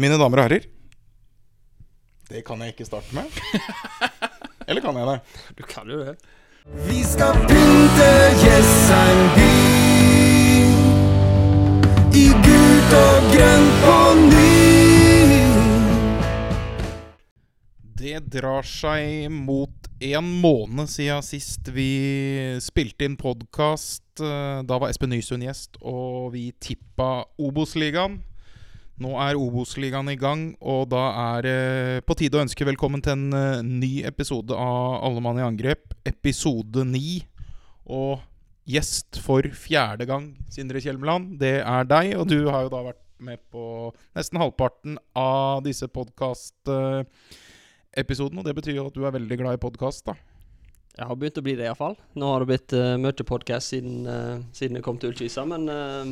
Mine damer og herrer. Det kan jeg ikke starte med. Eller kan jeg det? Du kan jo det. Vi skal pynte Jessheim by i gult og grønt på ny. Det drar seg mot en måned siden sist vi spilte inn podkast. Da var Espen Nysund gjest, og vi tippa Obos-ligaen. Nå er Obos-ligaen i gang, og da er det på tide å ønske velkommen til en eh, ny episode av Alle mann i angrep, episode ni. Og gjest for fjerde gang, Sindre Kjelmeland, det er deg. Og du har jo da vært med på nesten halvparten av disse podkast-episodene. Og det betyr jo at du er veldig glad i podkast, da. Jeg har begynt å bli det, iallfall. Nå har det blitt uh, mye podkast siden, uh, siden jeg kom til Ullkisa, men, uh,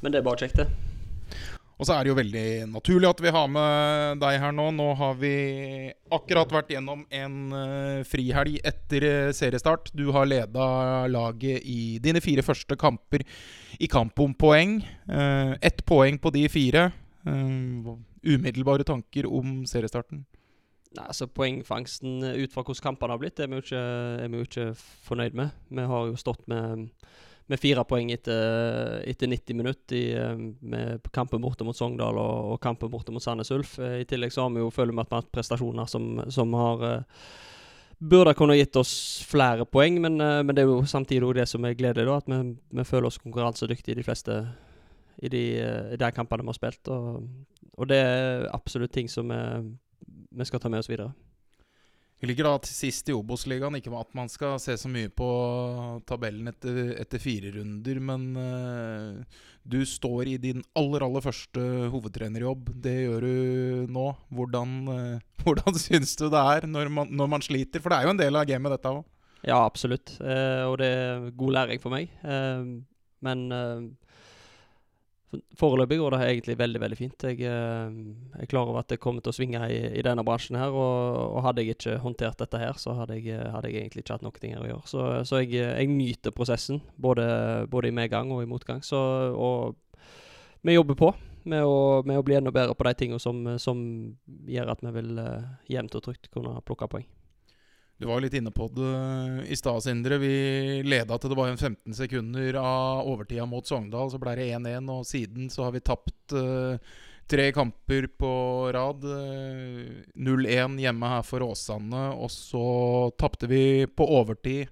men det er bare kjekt, det. Og så er det jo veldig naturlig at vi har med deg her nå. Nå har vi akkurat vært gjennom en uh, frihelg etter uh, seriestart. Du har leda laget i dine fire første kamper i kamp om poeng. Uh, Ett poeng på de fire. umiddelbare tanker om seriestarten? Nei, altså Poengfangsten ut fra hvordan kampene har blitt, er vi jo ikke, er vi jo ikke fornøyd med. Vi har jo stått med med fire poeng etter, etter 90 minutter eh, med kampen borte mot Sogndal og, og kampen borte mot Sandnes Ulf. Eh, I tillegg så har vi jo føler vi at vi har hatt prestasjoner som, som har uh, Burde kunne gitt oss flere poeng, men, men det er jo samtidig det som er gledelig, da, at vi, vi føler oss konkurransedyktige i de fleste i de, i de kampene vi har spilt. Og, og, det er absolutt ting som vi, vi skal ta med oss videre. Vi ligger da til sist i Obos-ligaen. Ikke at man skal se så mye på tabellen etter, etter fire runder, men uh, du står i din aller, aller første hovedtrenerjobb. Det gjør du nå. Hvordan, uh, hvordan syns du det er når man, når man, sliter? For det er jo en del av gamet, dette òg. Ja, absolutt. Uh, og det er god læring for meg. men Foreløpig går det egentlig veldig veldig fint. Jeg, eh, jeg er klar over at det kommer til å svinge i, i denne bransjen her. Og, og, hadde jeg ikke håndtert dette her, så hadde jeg, hadde jeg egentlig ikke hatt noe her å gjøre. Så, så jeg, jeg, nyter prosessen, både, både, i medgang og i motgang. Så, og vi jobber på med å, med å bli enda bedre på de tingene som, som gjør at vi vil jevnt og trygt kunne plukke poeng. Du var litt inne på det i stad, Sindre. Vi leda til det var 15 sekunder av overtida mot Sogndal. Så ble det 1-1, og siden så har vi tapt uh, tre kamper på rad. Uh, eh, 0-1 hjemme her for Åsane, og så tapte vi på overtid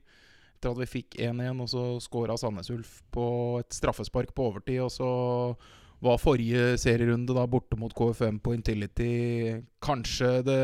etter at vi fikk 1-1, og så skåra Sandnes Ulf på et straffespark på overtid, og så var forrige serierunde da borte mot KFM på Intility kanskje det,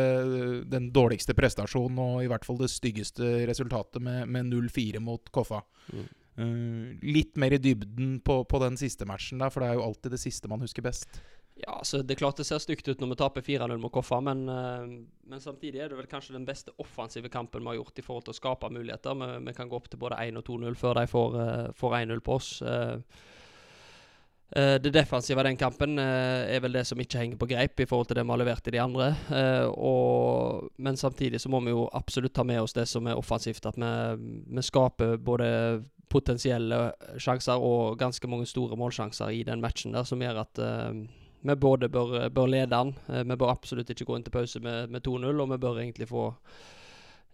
den dårligste prestasjonen og i hvert fall det styggeste resultatet med, med 0-4 mot Koffa. Mm. Uh, litt mer i dybden på, på, den siste matchen der, for det er jo alltid det siste man husker best. Ja, så Det er klart det ser stygt ut når vi taper 4-0 mot Koffa, men, uh, men, samtidig er det vel kanskje den beste offensive kampen vi har gjort i forhold til å skape muligheter. Vi, vi kan gå opp til både 1 og 2-0 før de får, uh, får 1-0 på oss. Uh, det defensive av den kampen uh, er vel det som ikke henger på greip i forhold til det vi har levert i de andre. Uh, og, men samtidig så må vi jo absolutt ta med oss det som er offensivt. At vi, vi, skaper både potensielle sjanser og ganske mange store målsjanser i den matchen der, som gjør at vi både bør, bør lede den. vi bør absolutt ikke gå inn til pause med, med 2-0, og vi bør egentlig få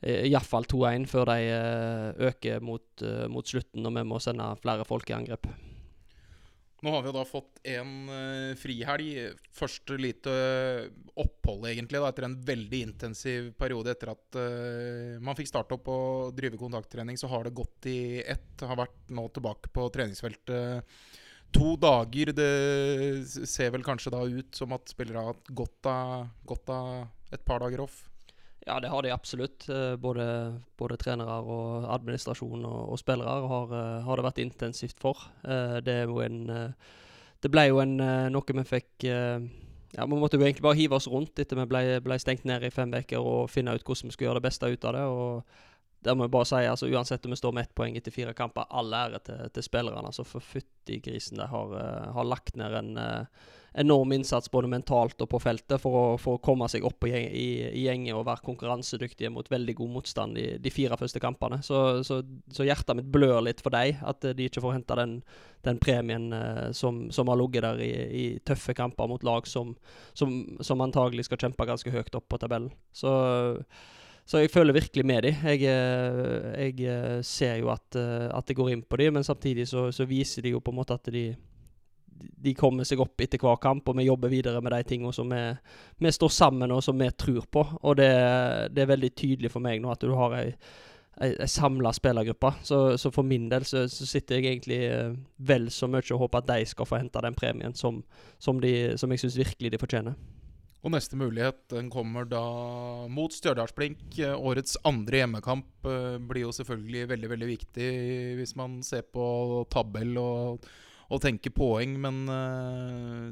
iallfall 2-1 før de øker mot, mot slutten, og vi må sende flere folk i angrep. Nå har vi da fått en uh, frihelg. Første lite opphold, egentlig, da, etter en veldig intensiv periode. Etter at uh, man fikk starte opp og drive kontakttrening, så har det gått i ett. Har vært nå tilbake på treningsfeltet to dager. Det ser vel kanskje da ut som at spillere har hatt godt av et par dager off? Ja, det har de absolutt. Eh, både, både trenere og administrasjon og, og spillere har, eh, har, det vært intensivt for. Eh, det, en, det ble jo en, noe vi fikk ja, Vi måtte jo egentlig bare hive oss rundt etter vi ble, ble stengt ned i fem uker og finne ut hvordan vi skulle gjøre det beste ut av det. og der må jeg bare si, altså Uansett om vi står med ett poeng etter fire kamper, all ære til, til spillerne. altså For fytti grisen, de har, har lagt ned en enorm innsats både mentalt og på feltet for å, for å komme seg opp i, i, i gjengen og være konkurransedyktige mot veldig god motstand i de fire første kampene. Så, så, så hjertet mitt blør litt for dem, at de ikke får hente den, den premien eh, som, som, har ligget der i, i, tøffe kamper mot lag som, som, som antagelig skal kjempe ganske høyt opp på tabellen. Så så jeg føler virkelig med dem. Jeg, eh, jeg, eh, ser jo at, eh, at, det går inn på dem, men samtidig så, så, viser de jo på en måte at de, de kommer seg opp etter hver kamp, og vi jobber videre med de tingene som vi, vi, står sammen og som vi tror på. Og det, det, er veldig tydelig for meg nå at du har ei, ei, ei samla spillergruppe. Så, så, for min del så, så, sitter jeg egentlig vel så mye og håper at de skal få hente den premien som, som, de, som jeg syns virkelig de fortjener. Og neste mulighet den kommer da mot Stjørdalsblink. Årets andre hjemmekamp uh, blir jo selvfølgelig veldig veldig viktig hvis man ser på tabell og, og tenke poeng. Men uh,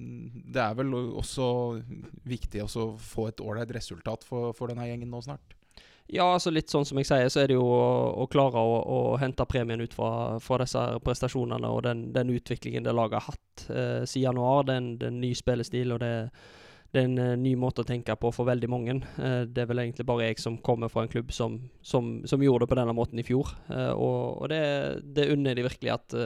det er vel også viktig å få et ålreit resultat for, for, denne gjengen nå snart. Ja, altså litt sånn som jeg sier, så er det jo å, å klare å, å, hente premien ut fra, fra disse prestasjonene og den, den, utviklingen det laget har hatt uh, siden januar. Det er en ny spillestil, og det det er en uh, ny måte å tenke på for veldig mange. Uh, det er vel egentlig bare jeg som kommer fra en klubb som, som, som gjorde det på denne måten i fjor. Og, og, det, det unner de virkelig at,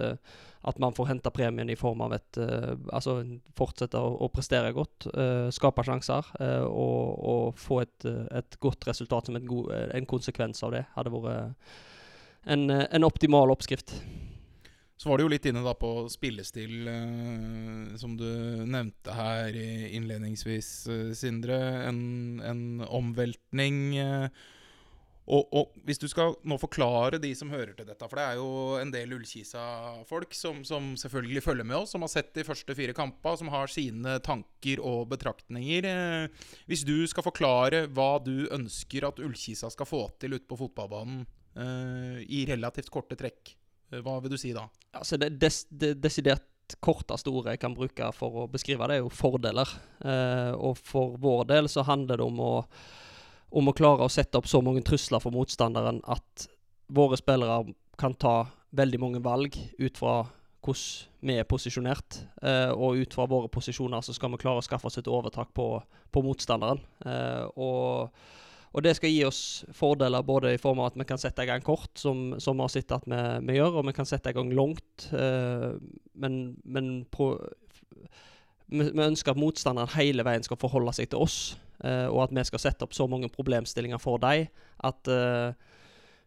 at man får hente premien i form av et Altså fortsette å, å prestere godt, skape sjanser og, og, få et, et, godt resultat som go en konsekvens av det. Hadde vært en, en optimal oppskrift. Så var du jo litt inne da på spillestil, eh, som du nevnte her innledningsvis, eh, Sindre. En, en omveltning. Eh, og, og, hvis du skal nå forklare de som hører til dette, for det er jo en del Ullkisa-folk som, som, selvfølgelig følger med oss, som har sett de første fire kampene, som har sine tanker og betraktninger. Eh, hvis du skal forklare hva du ønsker at Ullkisa skal få til ute på fotballbanen eh, i relativt korte trekk, Eh, hva vil du si da? Altså det, des, det desidert korteste ordet jeg kan bruke for å beskrive det, er jo fordeler. Eh, og for vår del så handler det om å, om å klare å sette opp så mange trusler for motstanderen at våre spillere kan ta veldig mange valg ut fra hvordan vi er posisjonert. Eh, og ut fra våre posisjoner så skal vi klare å skaffe oss et overtak på, på motstanderen. Eh, og og det skal gi oss fordeler både i form av at vi kan sette i gang kort, som, som vi har sett at vi, vi, gjør, og vi kan sette i gang langt. Eh, men, men pro, vi, ønsker at motstanderen hele veien skal forholde seg til oss, uh, og at vi skal sette opp så mange problemstillinger for dem at uh,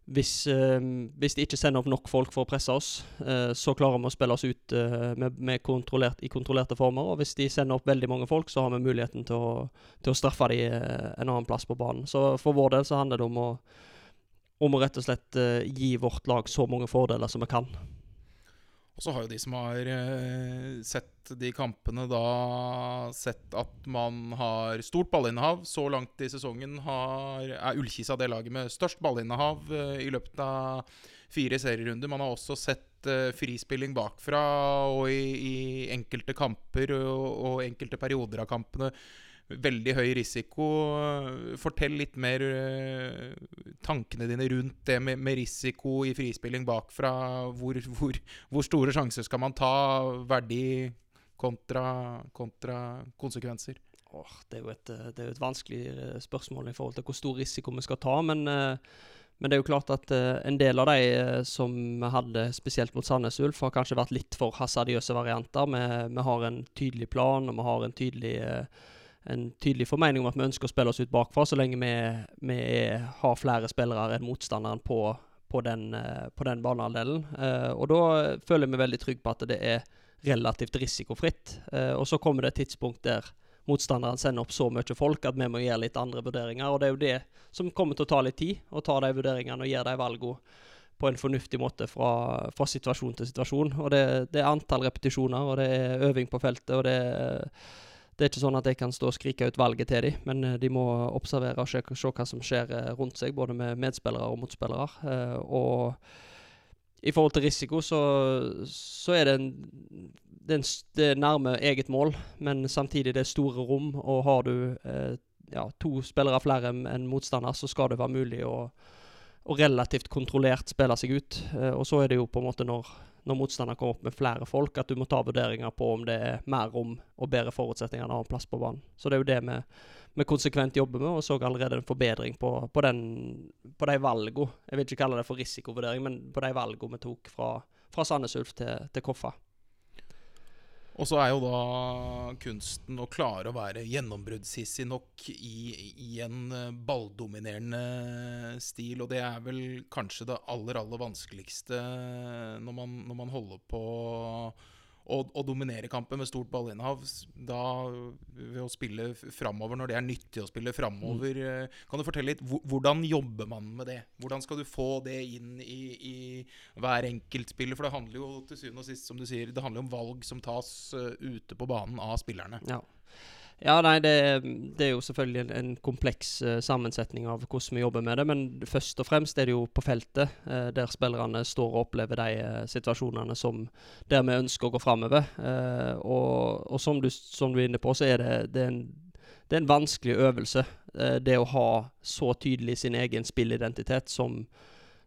hvis, uh, hvis, de ikke sender opp nok folk for å presse oss, uh, så klarer vi å spille oss ut uh, med, med kontrollert, i kontrollerte former. Og hvis de sender opp veldig mange folk, så har vi muligheten til å, til å straffe dem en annen plass på banen. Så for vår del så handler det om å, om å rett og slett gi vårt lag så mange fordeler som vi kan. Og så har jo de som har eh, sett de kampene, da sett at man har stort ballinnehav. Så langt i sesongen har, er Ullkisa det laget med størst ballinnehav eh, i løpet av fire serierunder. Man har også sett eh, frispilling bakfra, og i, i enkelte kamper og, og enkelte perioder av kampene veldig høy risiko. Fortell litt mer uh, tankene dine rundt det med, med risiko i frispilling bakfra. Hvor, hvor, hvor, store sjanser skal man ta? Verdi kontra, kontra konsekvenser? Åh, det, er et, eh, det, er jo et, vanskelig eh, spørsmål i forhold til hvor stor risiko vi skal ta. Men, men det er jo klart at en del av de som vi hadde spesielt mot Sandnes Ulf, har kanskje vært litt for hasardiøse varianter. Vi, vi, har en tydelig plan, og vi har en tydelig en tydelig formening om at vi ønsker å spille oss ut bakfra, så lenge vi, vi har flere spillere enn motstanderen på, på den, uh, på den banehalvdelen. Uh, og da føler vi veldig trygg på at det er relativt risikofritt. Uh, og så kommer det et tidspunkt der motstanderen sender opp så mye folk at vi må gjøre litt andre vurderinger. Og det er jo det som kommer til å ta litt tid, å ta de vurderingene og gjøre de valgene på en fornuftig måte fra, fra situasjon til situasjon. Og det, det, er antall repetisjoner, og det er øving på feltet, og det er det er ikke sånn at jeg kan stå og skrike ut valget til dem, men eh, de må observere og se, se, hva som skjer eh, rundt seg, både med medspillere og motspillere. Eh, og i forhold til risiko, så, så er det en, det, en, det er nærme eget mål, men samtidig det er store rom. Og har du ja, to spillere flere enn motstander, så skal det være mulig å, å relativt kontrollert spille seg ut. og så er det jo på en måte når når motstander kommer opp med flere folk, at du må ta vurderinger på om det er mer rom og bedre forutsetninger enn annen plass på banen. Så det er jo det vi, vi konsekvent jobber med, og så allerede en forbedring på, på, den, på de valgene. Jeg vil ikke kalle det for risikovurdering, men på de valgene vi tok fra, fra Sandnes Ulf til, til Koffa. Og så er jo da kunsten å klare å være gjennombruddshissig nok i, i en eh, balldominerende stil. Og det er vel kanskje det aller, aller vanskeligste når man, når man holder på å, å dominere kampen med stort ballinnehav. Da ved å spille framover når det er nyttig å spille framover. Mm. Kan du fortelle litt, Hvordan jobber man med det? Hvordan skal du få det inn i, i hver enkelt spiller? For det handler jo til syvende og sist som du sier, det handler om valg som tas uh, ute på banen av spillerne. Ja. Ja, nei, det, det, er jo selvfølgelig en, en kompleks uh, sammensetning av hvordan vi jobber med det. Men først og fremst er det jo på feltet, uh, der spillerne står og opplever de uh, situasjonene som der vi ønsker å gå framover. og, og som, du, som, du, er inne på, så er det, det, er, en, det er en vanskelig øvelse. det å ha så tydelig sin egen spillidentitet som,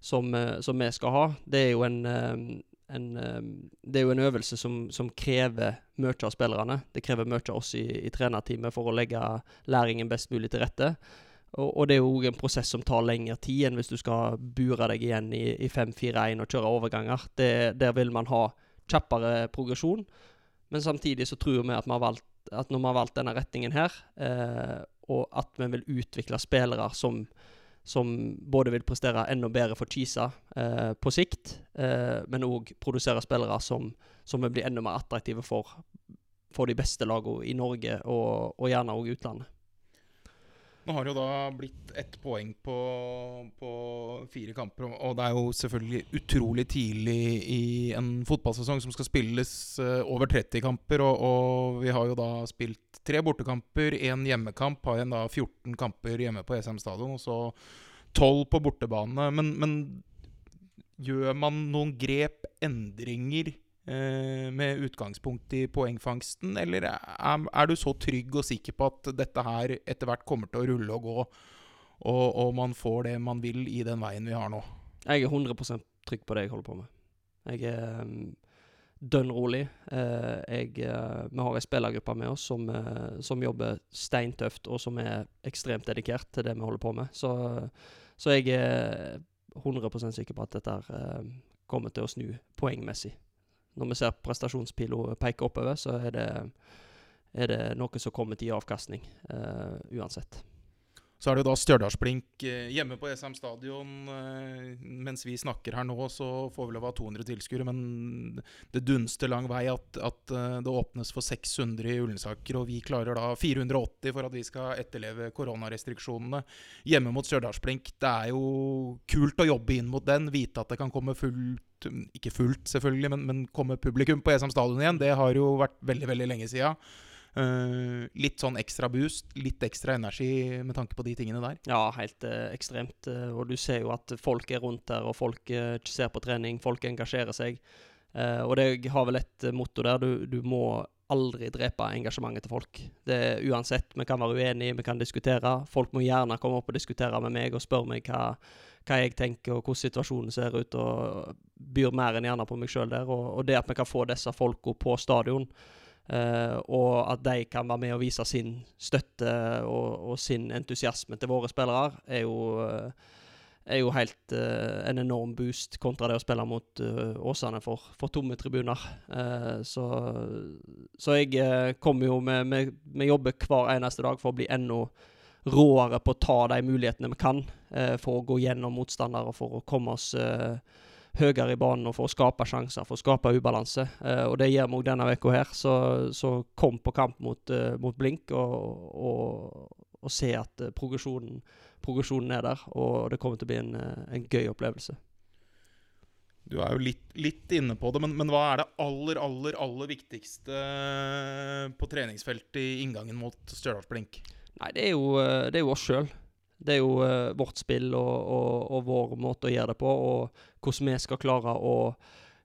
som, som, vi skal ha. Det er jo en en, ehm, det er jo en øvelse som, som krever mye av spillerne. Det krever mye av oss i, i trenerteamet for å legge læringen best mulig til rette. Og, og det er jo en prosess som tar lengre tid enn hvis du skal bure deg igjen i, i 5-4-1 og kjøre overganger. Det, der vil man ha kjappere progresjon. Men samtidig så tror vi at, vi har valgt, at når vi har valgt denne retningen her, eh, og at vi vil utvikle spillere som som både vil prestere enda bedre for Chisa eh, på sikt, eh, men òg produsere spillere som, som, vil bli enda mer attraktive for, for de beste lagene i Norge, og, og gjerne òg utlandet. Nå har det jo da blitt ett poeng på, på, fire kamper. Og det er jo selvfølgelig utrolig tidlig i en fotballsesong som skal spilles uh, over 30 kamper. Og, og, vi har jo da spilt tre bortekamper, én hjemmekamp. Har igjen da 14 kamper hjemme på ESM stadion, og så 12 på bortebane. Men, men gjør man noen grep, endringer, Eh, med utgangspunkt i poengfangsten, eller er, er, du så trygg og sikker på at dette her etter hvert kommer til å rulle og gå, og, og man får det man vil i den veien vi har nå? Jeg er 100% trygg på det jeg holder på med. Jeg er um, dønn rolig. Uh, jeg, vi har ei spillergruppe med oss som, som, jobber steintøft, og som er ekstremt dedikert til det vi holder på med. Så, så jeg er 100 sikker på at dette kommer til å snu poengmessig når vi ser prestasjonspila peke oppover, så er det, er det, noe som kommer til å gi avkastning, uh, uansett. Så er det da Stjørdalsblink eh, hjemme på Esheim stadion. Eh, mens vi snakker her nå, så får vi lov å ha 200 tilskuere. Men det dunster lang vei at, at det åpnes for 600 i Ullensaker. Og vi klarer da 480 for at vi skal etterleve koronarestriksjonene. Hjemme mot Stjørdalsblink. Det er jo kult å jobbe inn mot den. Vite at det kan komme fullt ikke fullt, selvfølgelig, men, men komme publikum på SM-stadion igjen, det har jo vært veldig veldig lenge sida. Uh, litt sånn ekstra boost, litt ekstra energi med tanke på de tingene der. Ja, helt uh, ekstremt. Uh, og du ser jo at folk er rundt der, og folk ser på trening, folk engasjerer seg. og det har vel et motto der. Du, du, må aldri drepe engasjementet til folk. Det er Uansett, vi kan være uenige, vi kan diskutere. Folk må gjerne komme opp og diskutere med meg og spørre meg hva hva jeg tenker, og hvordan situasjonen ser ut, og byr mer enn gjerne på meg sjøl der. Og, og, det at vi kan få disse folka på stadion, uh, og at de kan være med og vise sin støtte og, og sin entusiasme til våre spillere, er jo, uh, er jo helt uh, en enorm boost kontra det å spille mot Åsane for, for, tomme tribuner. så, så jeg kommer jo med, med jobber hver eneste dag for å bli enda råere på å ta de mulighetene vi kan eh, for å gå gjennom motstandere, for å komme oss eh, høyere i banen og for å skape sjanser, for å skape ubalanse. Eh, og det gjør vi òg denne uka her. Så, så, kom på kamp mot, eh, mot Blink og, og, og, se at uh, progresjonen, progresjonen, er der. Og det kommer til å bli en, uh, en gøy opplevelse. Du er jo litt, litt inne på det, men, men, hva er det aller, aller, aller viktigste på treningsfeltet i inngangen mot Stjørdals Blink? Nei, det er jo, eh, det er jo oss sjøl. Det er jo uh, vårt spill og, og, og, vår måte å gjøre det på, og hvordan vi skal klare å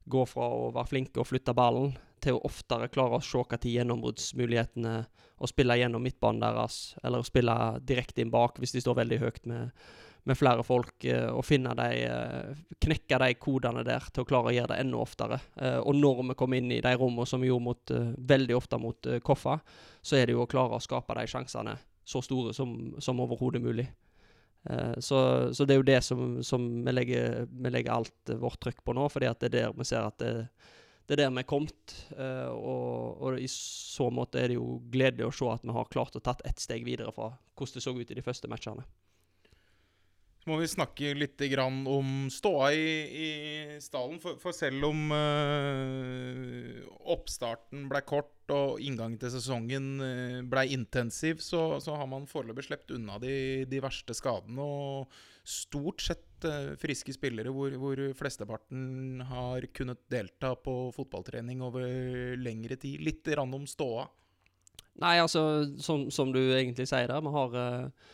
gå fra å være flinke og flytte ballen, til å oftere klare å se når gjennombruddsmulighetene og spille gjennom midtbanen deres, eller å spille direkte inn bak hvis de står veldig høyt med, med flere folk eh, og finne de eh, Knekke de kodene der til å klare å gjøre det enda oftere. Eh, og når vi kommer inn i de rommene som vi gjorde mot, eh, veldig ofte mot eh, Koffa, så er det jo å klare å skape de sjansene så store som, som overhodet mulig. Eh, så, så det er jo det som, som vi, legger, vi legger alt vårt trykk på nå, fordi at det er der vi ser at det, det er der vi er kommet. eh, og, og i så måte er det jo gledelig å se at vi har klart å tatt ett steg videre fra hvordan det så ut i de første matchene. Må vi snakke litt om ståa i, i stallen. For, for selv om uh, oppstarten ble kort og inngangen til sesongen uh, ble intensiv, så, så har man foreløpig sluppet unna de, de verste skadene. Og stort sett uh, friske spillere hvor, hvor flesteparten har kunnet delta på fotballtrening over lengre tid. Litt grann om ståa. Nei, altså, som, som du egentlig sier der, vi har eh,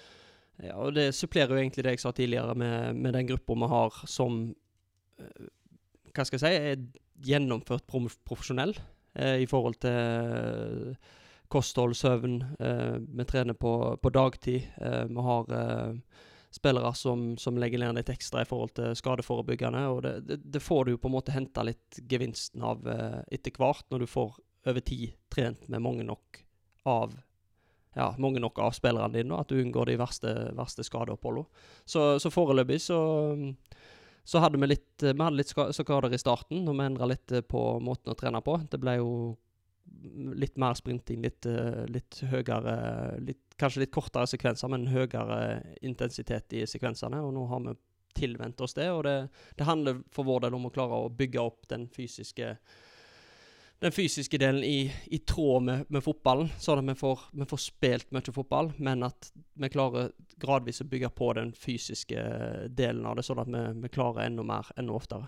Ja, og det supplerer jo egentlig det jeg sa tidligere, med, med den gruppa vi har som eh, Hva skal jeg si er gjennomført profesjonell eh, i forhold til eh, kosthold, søvn. eh, vi trener på, på dagtid. eh, vi har eh, spillere som, som legger ned litt ekstra i forhold til skadeforebyggende. Og det, det, det får du på en måte henta litt gevinsten av etter hvert, når du får over tid trent med mange nok av ja, mange nok av spillerne dine, og at du unngår de verste, verste skadeoppholdene. Så, så foreløpig så, så hadde vi litt, vi hadde litt skader i starten, og vi endra litt eh, på måten å trene på. Det ble jo litt mer sprinting, litt, eh, litt høyere litt, Kanskje litt kortere sekvenser, men høyere intensitet i sekvensene. Og nå har vi tilvent oss det, og det, det handler for vår del om å klare å bygge opp den fysiske den fysiske delen i, i tråd med, med fotballen, sånn at vi får, vi får spilt mye fotball, men at vi klarer gradvis å bygge på den fysiske delen av det, sånn at vi, vi klarer enda mer enda oftere.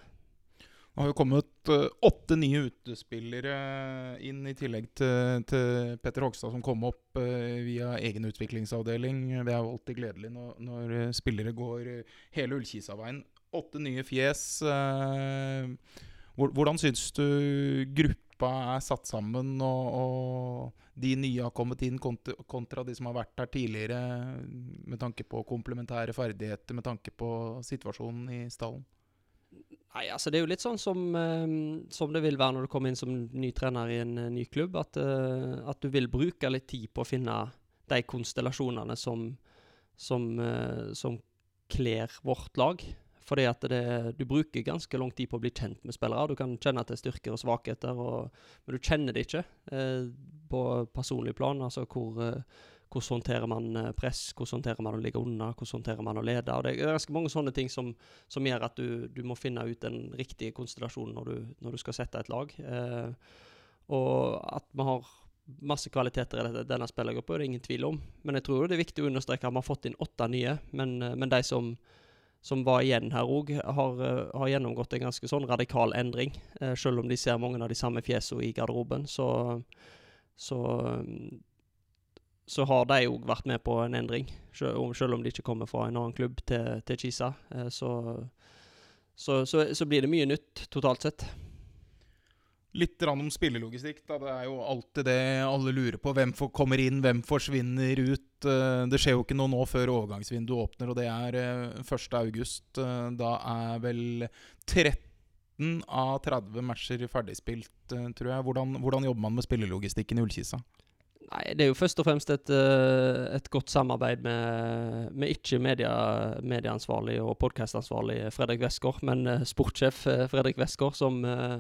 Det har jo kommet eh, åtte nye utespillere inn, i tillegg til, til Petter Hogstad, som kom opp eh, via egen utviklingsavdeling. Det er jo alltid gledelig når, når eh, spillere går eh, hele Ullkisa-veien. Åtte nye fjes. eh, hvordan syns du gruppa er satt sammen, og, og de nye har kommet inn kontra, kontra de som har vært der tidligere, med tanke på komplementære ferdigheter, med tanke på situasjonen i stallen? Nei, altså Det er jo litt sånn som, eh, som det vil være når du kommer inn som ny trener i en eh, ny klubb. At, eh, at du vil bruke litt tid på å finne de konstellasjonene som, som, som kler vårt lag. Fordi at det, du bruker ganske lang tid på å bli kjent med spillere. Du kan kjenne til styrker og svakheter, og, men du kjenner det ikke eh, på personlig plan. Altså hvor, eh, hvordan håndterer man eh, press, hvordan håndterer man å ligge unna, hvordan håndterer man å lede. Og det er ganske mange sånne ting som, som gjør at du, du må finne ut den riktige konstellasjonen når du, når du skal sette et lag. Eh, og at vi har masse kvaliteter i denne spillergruppa, er det ingen tvil om. Men jeg tror det er viktig å understreke at vi har fått inn åtte nye. Men, eh, men de som, som var igjen her òg, har, eh, har gjennomgått en ganske sånn radikal endring. Eh, selv om de ser mange av de samme fjesene i garderoben, så, så mm, så har de òg vært med på en endring, selv om, de ikke kommer fra en annen klubb til, til Kisa. Eh, så, så, så blir det mye nytt totalt sett. Litt om spillelogistikk. Da. Det er jo alltid det alle lurer på. Hvem kommer inn, hvem forsvinner ut? Eh, Det skjer jo ikke noe nå før overgangsvinduet åpner, og det er eh, 1. august. Eh, Da er vel 13 av 30 matcher ferdigspilt, eh, tror jeg. Hvordan, hvordan jobber man med spillelogistikken i Ullkisa? Nei, det er jo først og fremst et, eh, et godt samarbeid med, med ikke medieansvarlig og podkastansvarlig Fredrik Westgård, men eh, sportssjef eh, Fredrik Westgård, som, eh,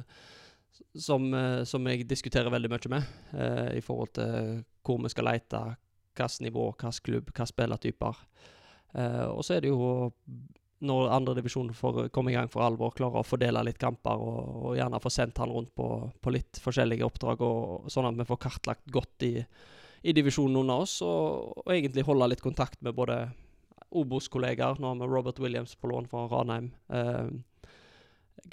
som, eh, som jeg diskuterer veldig mye med eh, i forhold til hvor vi skal lete, hvilket nivå, hvilken klubb, hvilke spillertyper. Eh, og så er det jo når andredivisjon kommer komme i gang for alvor, klarer å fordele litt kamper og, og gjerne få sendt han rundt på, på litt forskjellige oppdrag, og, sånn at vi får kartlagt godt i, i divisjonen under oss, og, og egentlig holde litt kontakt med både Obos-kollegaer, nå har vi Robert Williams på lån fra Ranheim, eh,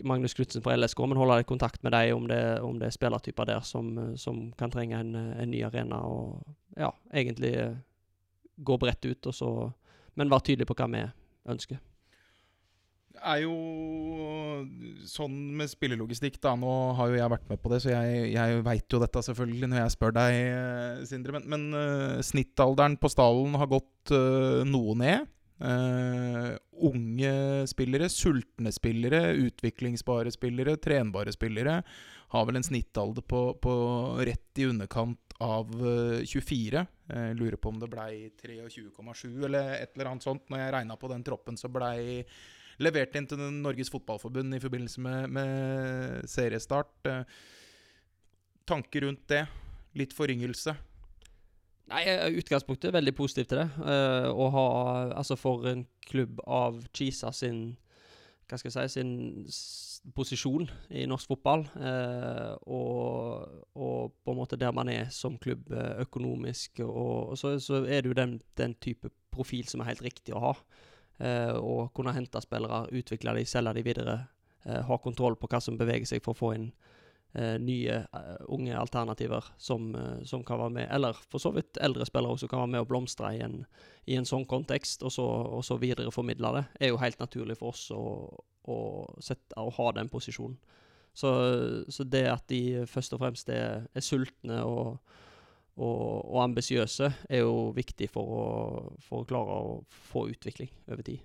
Magnus Knutsen fra LSK, men holde litt kontakt med dem om om det er spillertyper der som, som kan trenge en, en ny arena, og ja, egentlig eh, gå bredt ut, og så, men være tydelig på hva vi ønsker. Det er jo sånn med spillelogistikk, da. Nå har jo jeg vært med på det, så jeg, jeg veit jo dette selvfølgelig når jeg spør deg, eh, Sindre. Men, men uh, snittalderen på stallen har gått uh, noe ned. Uh, unge spillere, sultne spillere, utviklingsbare spillere, trenbare spillere. Har vel en snittalder på, på rett i underkant av eh, 24. Jeg lurer på om det blei 23,7 eller et eller annet sånt. Når jeg regna på den troppen, så blei levert inn til Norges Fotballforbund i forbindelse med, med seriestart. Eh, tanker rundt det? Litt foryngelse? Nei, eh, utgangspunktet er veldig positivt til det. Uh, å ha Altså, for en klubb av Chisa sin Hva skal jeg si Sin posisjon i norsk fotball, eh, og, og, på en måte der man er som klubb eh, økonomisk, og, og så, så, er det jo den, den, type profil som er helt riktig å ha. Eh, og kunne hente spillere, utvikle de, selge de videre. Eh, ha kontroll på hva som beveger seg for å få inn nye uh, unge alternativer som, uh, som, kan være med, eller for så vidt eldre spillere også kan være med og blomstre i en, i en sånn kontekst, og så, og så videreformidle det, er jo helt naturlig for oss å, å, sette, å ha den posisjonen. Så, så, det at de først og fremst er, er sultne og, og, og ambisiøse, er jo viktig for å, for å klare å få utvikling over tid.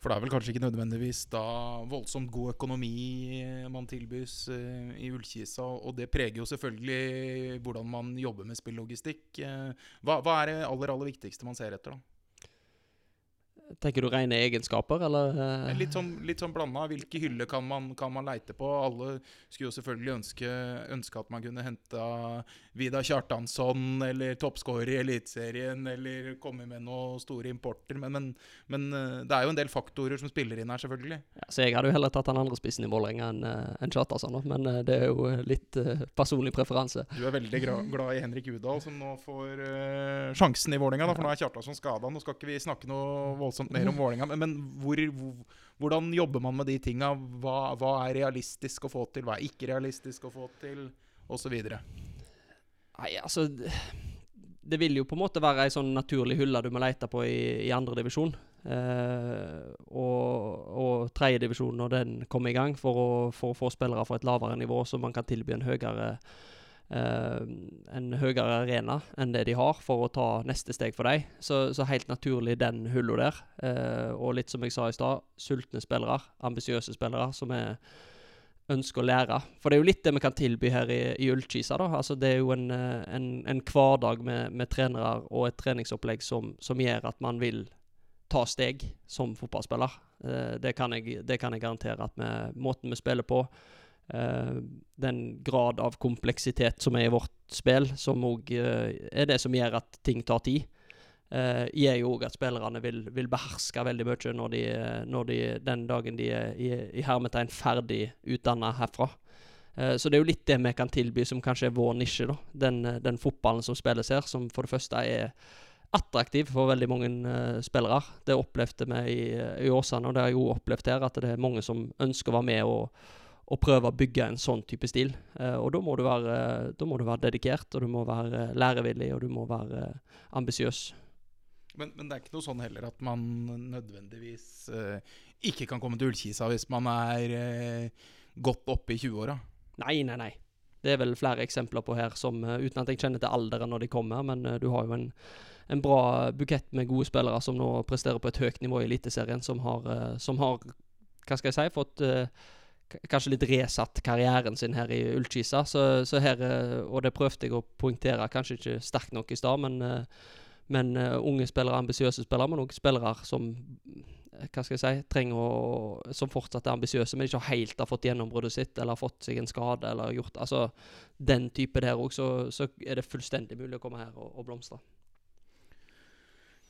For det er vel kanskje ikke nødvendigvis da voldsomt god økonomi man tilbys uh, i Ullkisa, og det preger jo selvfølgelig hvordan man jobber med spillogistikk. Uh, hva, hva, er det aller, aller viktigste man ser etter, da? Tenker du rene egenskaper, eller? Uh... Litt sånn, litt sånn blanda. Hvilke hyller kan man, kan man, leite på? Alle skulle jo selvfølgelig ønske, ønske at man kunne hente Vidar Kjartansson eller toppskårer i Eliteserien eller komme med noen store importer. Men, men, men, eh, det er jo en del faktorer som spiller inn her, selvfølgelig. Ja, så jeg hadde jo heller tatt den andre spissen i Vålerenga enn eh, en Kjartansson, men det er jo litt personlig preferanse. Du er veldig glad i Henrik Udal, som nå får uh, sjansen i Vålerenga, for nå er Kjartansson skada. Nå skal ikke vi snakke noe voldsomt voldsomt mer om Vålerenga. Men, men hvor, hvordan jobber man med de tinga? Hva, hva, er realistisk å få til? Hva er ikke realistisk å få til? Osv. Nei, altså Det vil jo på en måte være ei sånn naturlig hylle du må lete på i, i andredivisjon. Eh, og og tredjedivisjon når den kommer i gang, for å, for å få spillere fra et lavere nivå, så man kan tilby en høyere Uh, en høyere arena enn det de har, for å ta neste steg for dem. Så, så helt naturlig den hullet der. Uh, og litt som jeg sa i stad, sultne spillere, ambisiøse spillere som er ønsker å lære. For det er jo litt det vi kan tilby her i, i Ullkisa. da. Altså, det er jo en, eh, en, en hverdag med, med, trenere og et treningsopplegg som, som, gjør at man vil ta steg som fotballspiller. Det, kan jeg, det, kan jeg, garantere at vi, måten vi spiller på, den grad av kompleksitet som er i vårt spill, som òg uh, er det som gjør at ting tar tid, uh, gjør jo òg at spillerne vil, vil, beherske veldig mye når de, når de, den dagen de er i, i hermetegn ferdig utdanna herfra. så det er jo litt det vi kan tilby som kanskje er vår nisje. da. Den, den fotballen som spilles her, som for det første er attraktiv for veldig mange uh, spillere. Det opplevde vi i, i Åsane, og det har jeg jo opplevd her, at det er mange som ønsker å være med og, å prøve å bygge en sånn type stil. Eh, og da må, være, da må, du være, dedikert, og du må være lærevillig, og du må være uh, ambisiøs. Men, men, det er ikke noe sånn heller at man nødvendigvis eh, ikke kan komme til Ullkisa hvis man er godt oppe i 20-åra? Nei, nei, nei. Det er vel flere eksempler på her, som, uten at jeg kjenner til alderen når de kommer. Men du har jo en, en, bra bukett med gode spillere som nå presterer på et høyt nivå i Eliteserien, som har, som har hva skal jeg si, fått kanskje litt resatt karrieren sin her i Ullkisa. Så, så, her, eh, og det prøvde jeg å poengtere, kanskje ikke sterkt nok i stad, men, eh, men uh, unge spillere, ambisiøse spillere, men også spillere som hva skal jeg si, trenger å, som fortsatt er ambisiøse, men ikke helt har fått gjennombruddet sitt, eller har fått seg en skade, eller gjort altså Den type der òg, så, så, er det fullstendig mulig å komme her og, og blomstre.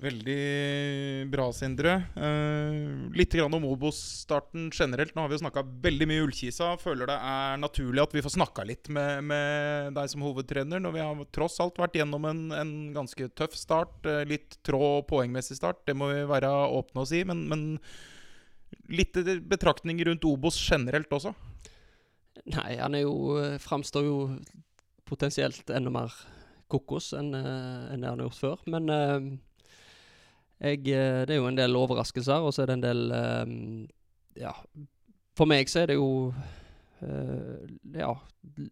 Veldig bra, Sindre. Eh, litt om Obos-starten generelt. Nå har vi jo snakka veldig mye Ullkisa. Føler det er naturlig at vi får snakka litt med, med, deg som hovedtrener, når vi har tross alt vært gjennom en, en ganske tøff start. Uh, litt trå poengmessig start, det må vi være åpne å si. Men, men litt betraktninger rundt Obos generelt også? Nei, han er jo eh, Framstår jo potensielt enda mer kokos enn, enn det han har gjort før. Men uh, jeg, eh, det er jo en del overraskelser, og så er det en del um, Ja. For meg så er det jo uh, ja,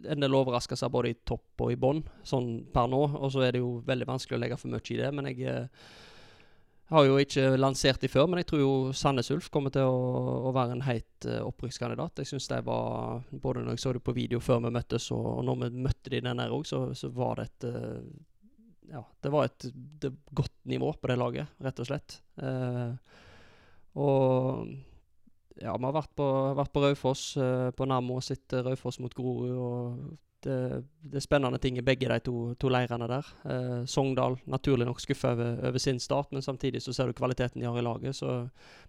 en del overraskelser både i topp og i bånn, sånn per nå. Og så er det jo veldig vanskelig å legge for mye i det. Men jeg, Har jo ikke lansert de før, men jeg tror jo Sandnes Ulf kommer til å, å være en heit uh, opprykkskandidat. Jeg syns de var Både når jeg så det på video før vi møttes, og, når vi møtte de den der òg, så, så, var det et uh, Ja, det var et det, godt nivå på det laget, rett og slett. Eh, og ja, vi har vært på, vært på Raufoss, på Nammo, sett Raufoss mot Grorud. og det, det, er spennende ting i begge de to, to leirene der. Eh, Sogndal naturlig nok skuffa over, over, sin start, men samtidig så ser du kvaliteten de har i laget. Så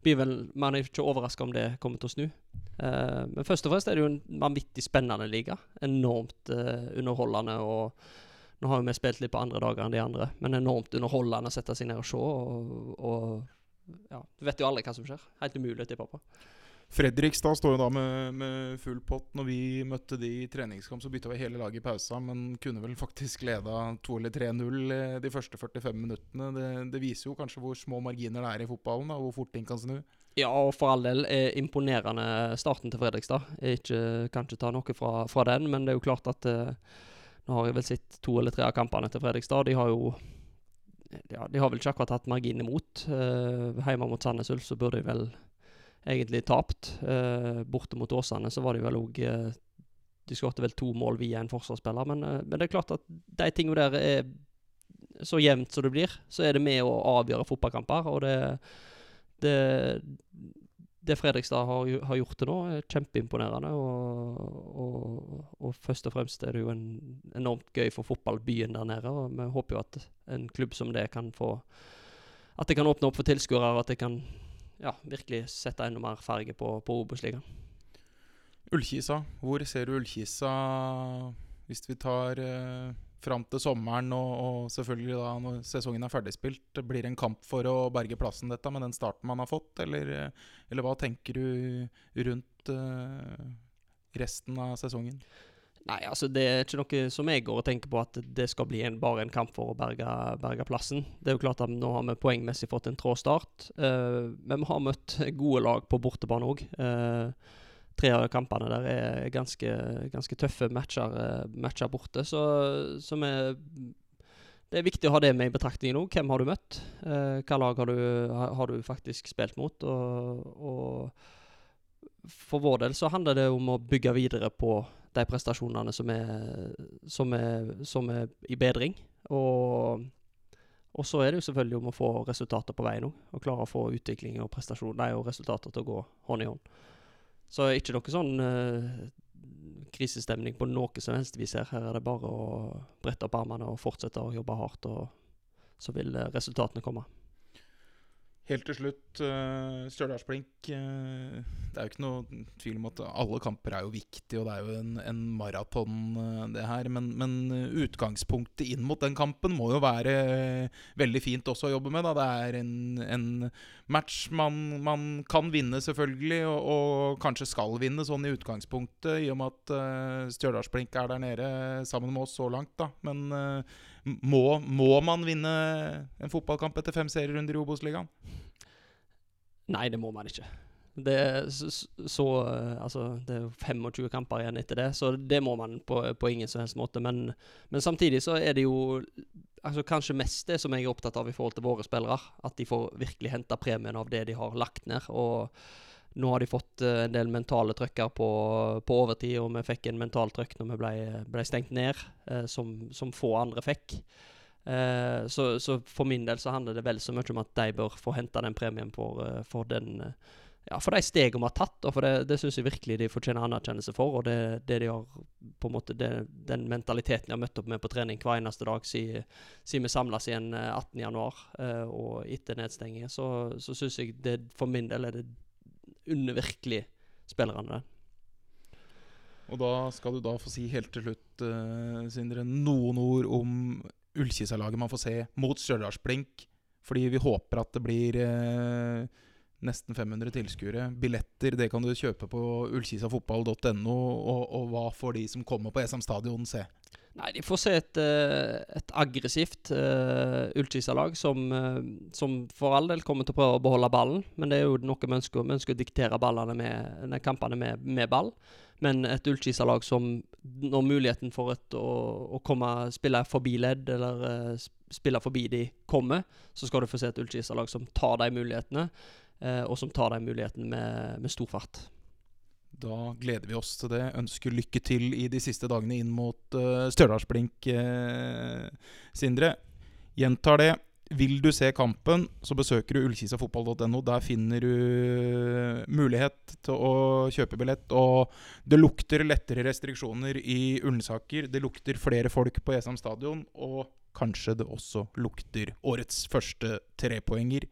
blir vel man er ikke overraska om det kommer til å snu. Eh, men først og fremst er det jo en vanvittig spennende liga. Enormt eh, underholdende. og Nå har jo vi spilt litt på andre dager enn de andre, men enormt underholdende å sette seg ned og se. Og, og ja, Du vet jo aldri hva som skjer. Helt umulig å tippe på. Fredrikstad står jo da med, med, full pott. Når vi møtte de i treningskamp, så bytta vi hele laget i pausa, men kunne vel faktisk leda 2 eller 3-0 eh, de første 45 minuttene. Det, det, viser jo kanskje hvor små marginer det er i fotballen, og hvor fort ting kan snu. Ja, og for all del er imponerende starten til Fredrikstad. Jeg ikke, kan ikke ta noe fra, fra, den, men det er jo klart at uh, Nå har jeg vel sett to eller tre av kampene til Fredrikstad. De har jo ja, de har vel ikke akkurat hatt margin imot. Uh, hjemme mot Sandnes Ulf så burde de vel egentlig tapt. Uh, borte mot Åsane så var de vel òg uh, De skåret vel to mål via en forsvarsspiller, men, uh, men, det er klart at de tingene der er så jevnt som det blir, så er det med å avgjøre fotballkamper. Og det, det, det Fredrikstad har, har, gjort til nå, er kjempeimponerende. Og, og, og, først og fremst er det jo en, enormt gøy for fotballbyen der nede. Og vi håper jo at en klubb som det kan få At det kan åpne opp for tilskuere, og at det kan ja, virkelig sette enda mer farge på, på Obos-ligaen. Ullkisa. Hvor ser du Ullkisa hvis vi tar eh, fram til sommeren og, og, selvfølgelig da når sesongen er ferdigspilt? Blir det en kamp for å berge plassen dette med den starten man har fått, eller, eller hva tenker du rundt uh, resten av sesongen? Nei, altså det er ikke noe som jeg går og tenker på at det skal bli en, bare en kamp for å berge, berge, plassen. Det er jo klart at nå har vi poengmessig fått en trå start, uh, men vi har møtt gode lag på bortebane òg. Uh, eh, tre av kampene der er ganske, ganske tøffe matcher, uh, matcher borte, så, så vi, det er viktig å ha det med i betraktningen òg. Hvem har du møtt? hva lag har du, har du, faktisk spilt mot? og, og for vår del så handler det om å bygge videre på de prestasjonene som er, som er, som er i bedring. Og, og, så er det jo selvfølgelig om å få resultater på veien òg. Og klare å få utvikling og og resultater til å gå hånd i hånd. Så er ikke noe sånn uh, krisestemning på noe som helst vi ser. Her er det bare å brette opp armene og fortsette å jobbe hardt, og så vil uh, resultatene komme. Helt til slutt, uh, Stjørdalsblink. Uh, det er jo ikke noe tvil om at alle kamper er jo viktige, og det er jo en, en maraton, uh, det her. Men, men, utgangspunktet inn mot den kampen må jo være veldig fint også å jobbe med. Da. Det er en, en match man, man, kan vinne, selvfølgelig, og, og, kanskje skal vinne sånn i utgangspunktet, i og med at uh, Stjørdalsblink er der nede sammen med oss så langt. da. Men må, må man vinne en fotballkamp etter fem serierunder i Obos-ligaen? Nei, det må man ikke. Det er, så, eh, altså, det er 25 kamper igjen etter det, så det må man på, på ingen som helst måte. Men, men, samtidig så er det jo altså, kanskje mest det som jeg er opptatt av i forhold til våre spillere. At de får virkelig henta premien av det de har lagt ned. og nå har de fått uh, en del mentale trøkker på, på, overtid, og vi fikk en mental trøkk når vi ble, ble stengt ned, eh, som, som, få andre fikk. Eh, så, så, for min del så handler det vel så mye om at de bør få hente den premien for, for den ja, for de stegene vi har tatt, og for det, det syns jeg virkelig de fortjener anerkjennelse for. Og det, det de har på en måte det, Den mentaliteten de har møtt opp med på trening hver eneste dag siden, si vi samles igjen 18.1. Eh, og etter nedstengingen, så, så syns jeg det for min del er det unner virkelig spillerne det. Og da skal du da få si helt til slutt, uh, Sindre, noen ord om Ullkisa-laget man får se mot Stjørdalsblink. Fordi vi håper at det blir uh, nesten 500 tilskuere. Billetter det kan du kjøpe på ullkisafotball.no. Og, og hva får de som kommer på Esam stadion, se? Nei, De får se et, eh, et aggressivt uh, Ullkisa-lag som, uh, som, for all del kommer til å prøve å beholde ballen. Men det er jo noe vi ønsker, vi ønsker å diktere ballene med, kampene med, med, ball. Men et Ullkisa-lag som når muligheten for et, å, å komme, spille forbi ledd eller uh, spille forbi de kommer, så skal du få se et Ullkisa-lag som tar de mulighetene, uh, og som tar de mulighetene med, med stor fart. Da gleder vi oss til det. Ønsker lykke til i de siste dagene inn mot uh, Stjørdalsblink, uh, Sindre. Gjentar det. Vil du se kampen, så besøker du ullkisafotball.no. Der finner du mulighet til å kjøpe billett. Og det lukter lettere restriksjoner i Ullensaker. Det lukter flere folk på Jessheim stadion. Og kanskje det også lukter årets første trepoenger.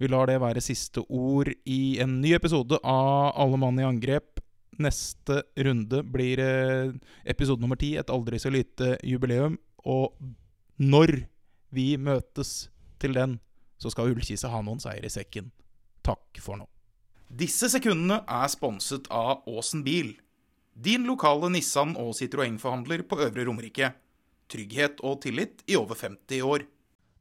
Vi lar det være siste ord i en ny episode av Alle mann i angrep. Neste runde blir eh, episode nummer ti, et aldri så lite jubileum. Og når vi møtes til den, så skal Ullkisa ha noen seier i sekken. Takk for nå. Disse sekundene er sponset av Åsen bil. Din lokale Nissan- og Citroën-forhandler på Øvre Romerike. Trygghet og tillit i over 50 år.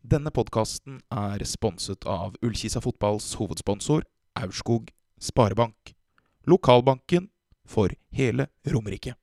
Denne podkasten er sponset av Ullkisa fotballs hovedsponsor Aurskog Sparebank. Lokalbanken for hele Romerike.